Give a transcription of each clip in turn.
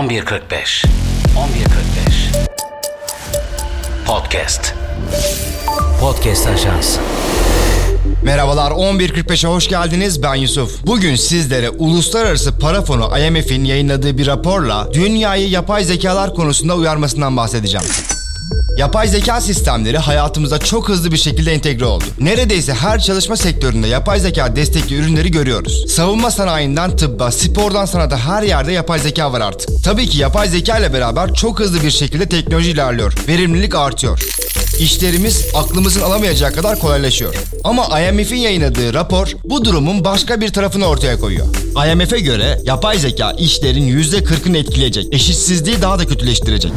11.45 11.45 Podcast. Podcast Ajansı. Merhabalar 11.45'e hoş geldiniz. Ben Yusuf. Bugün sizlere Uluslararası Para Fonu IMF'in yayınladığı bir raporla dünyayı yapay zekalar konusunda uyarmasından bahsedeceğim. Yapay zeka sistemleri hayatımıza çok hızlı bir şekilde entegre oldu. Neredeyse her çalışma sektöründe yapay zeka destekli ürünleri görüyoruz. Savunma sanayinden tıbba, spordan sanata her yerde yapay zeka var artık. Tabii ki yapay zeka ile beraber çok hızlı bir şekilde teknoloji ilerliyor. Verimlilik artıyor. İşlerimiz aklımızın alamayacağı kadar kolaylaşıyor. Ama IMF'in yayınladığı rapor bu durumun başka bir tarafını ortaya koyuyor. IMF'e göre yapay zeka işlerin %40'ını etkileyecek, eşitsizliği daha da kötüleştirecek.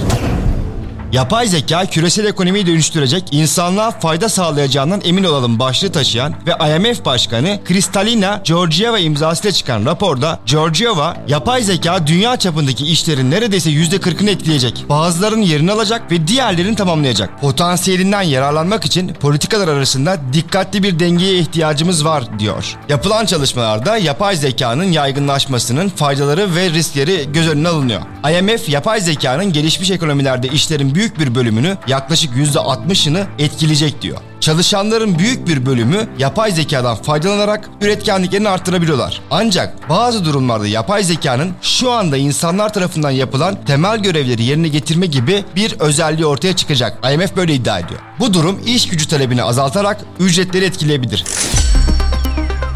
Yapay zeka küresel ekonomiyi dönüştürecek, insanlığa fayda sağlayacağından emin olalım başlığı taşıyan ve IMF Başkanı Kristalina Georgieva imzasıyla çıkan raporda Georgieva, yapay zeka dünya çapındaki işlerin neredeyse %40'ını etkileyecek, bazılarının yerini alacak ve diğerlerini tamamlayacak. Potansiyelinden yararlanmak için politikalar arasında dikkatli bir dengeye ihtiyacımız var diyor. Yapılan çalışmalarda yapay zekanın yaygınlaşmasının faydaları ve riskleri göz önüne alınıyor. IMF yapay zekanın gelişmiş ekonomilerde işlerin büyük bir bölümünü yaklaşık %60'ını etkileyecek diyor. Çalışanların büyük bir bölümü yapay zekadan faydalanarak üretkenliklerini arttırabiliyorlar. Ancak bazı durumlarda yapay zekanın şu anda insanlar tarafından yapılan temel görevleri yerine getirme gibi bir özelliği ortaya çıkacak. IMF böyle iddia ediyor. Bu durum iş gücü talebini azaltarak ücretleri etkileyebilir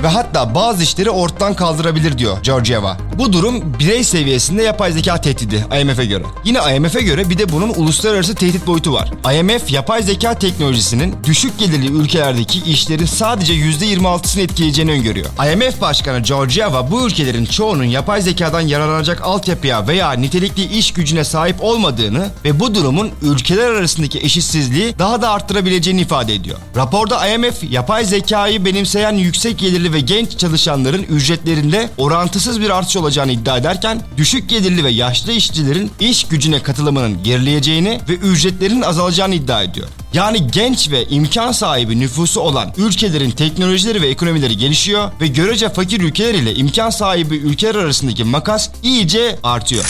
ve hatta bazı işleri ortadan kaldırabilir diyor Georgieva. Bu durum birey seviyesinde yapay zeka tehdidi IMF'e göre. Yine IMF'e göre bir de bunun uluslararası tehdit boyutu var. IMF yapay zeka teknolojisinin düşük gelirli ülkelerdeki işlerin sadece %26'sını etkileyeceğini öngörüyor. IMF Başkanı Georgieva bu ülkelerin çoğunun yapay zekadan yararlanacak altyapıya veya nitelikli iş gücüne sahip olmadığını ve bu durumun ülkeler arasındaki eşitsizliği daha da arttırabileceğini ifade ediyor. Raporda IMF yapay zekayı benimseyen yüksek gelirli ve genç çalışanların ücretlerinde orantısız bir artış olacağını iddia ederken düşük gelirli ve yaşlı işçilerin iş gücüne katılımının gerileyeceğini ve ücretlerin azalacağını iddia ediyor. Yani genç ve imkan sahibi nüfusu olan ülkelerin teknolojileri ve ekonomileri gelişiyor ve görece fakir ülkeler ile imkan sahibi ülkeler arasındaki makas iyice artıyor.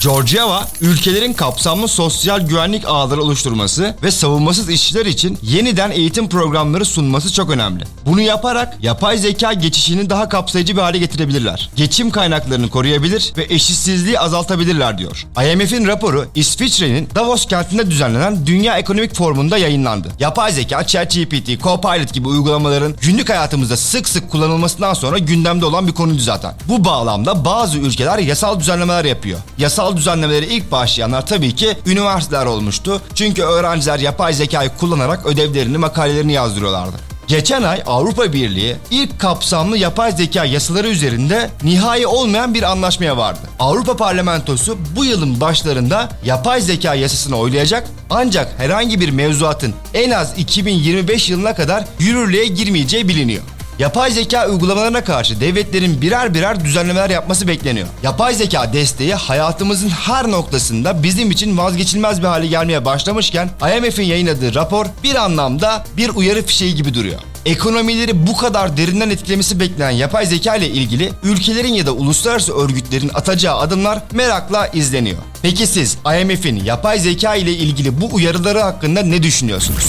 Georgieva, ülkelerin kapsamlı sosyal güvenlik ağları oluşturması ve savunmasız işçiler için yeniden eğitim programları sunması çok önemli. Bunu yaparak yapay zeka geçişini daha kapsayıcı bir hale getirebilirler. Geçim kaynaklarını koruyabilir ve eşitsizliği azaltabilirler diyor. IMF'in raporu İsviçre'nin Davos kentinde düzenlenen Dünya Ekonomik Forumu'nda yayınlandı. Yapay zeka, ChatGPT, Copilot gibi uygulamaların günlük hayatımızda sık sık kullanılmasından sonra gündemde olan bir konuydu zaten. Bu bağlamda bazı ülkeler yasal düzenlemeler yapıyor. Yasal yasal düzenlemelere ilk başlayanlar tabii ki üniversiteler olmuştu. Çünkü öğrenciler yapay zekayı kullanarak ödevlerini, makalelerini yazdırıyorlardı. Geçen ay Avrupa Birliği ilk kapsamlı yapay zeka yasaları üzerinde nihai olmayan bir anlaşmaya vardı. Avrupa Parlamentosu bu yılın başlarında yapay zeka yasasını oylayacak ancak herhangi bir mevzuatın en az 2025 yılına kadar yürürlüğe girmeyeceği biliniyor. Yapay zeka uygulamalarına karşı devletlerin birer birer düzenlemeler yapması bekleniyor. Yapay zeka desteği hayatımızın her noktasında bizim için vazgeçilmez bir hale gelmeye başlamışken IMF'in yayınladığı rapor bir anlamda bir uyarı fişeği gibi duruyor. Ekonomileri bu kadar derinden etkilemesi beklenen yapay zeka ile ilgili ülkelerin ya da uluslararası örgütlerin atacağı adımlar merakla izleniyor. Peki siz IMF'in yapay zeka ile ilgili bu uyarıları hakkında ne düşünüyorsunuz?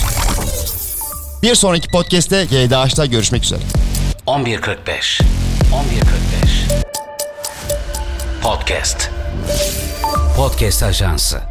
Bir sonraki podcast'te GDH'da görüşmek üzere. 11.45 11.45 Podcast. Podcast Ajansı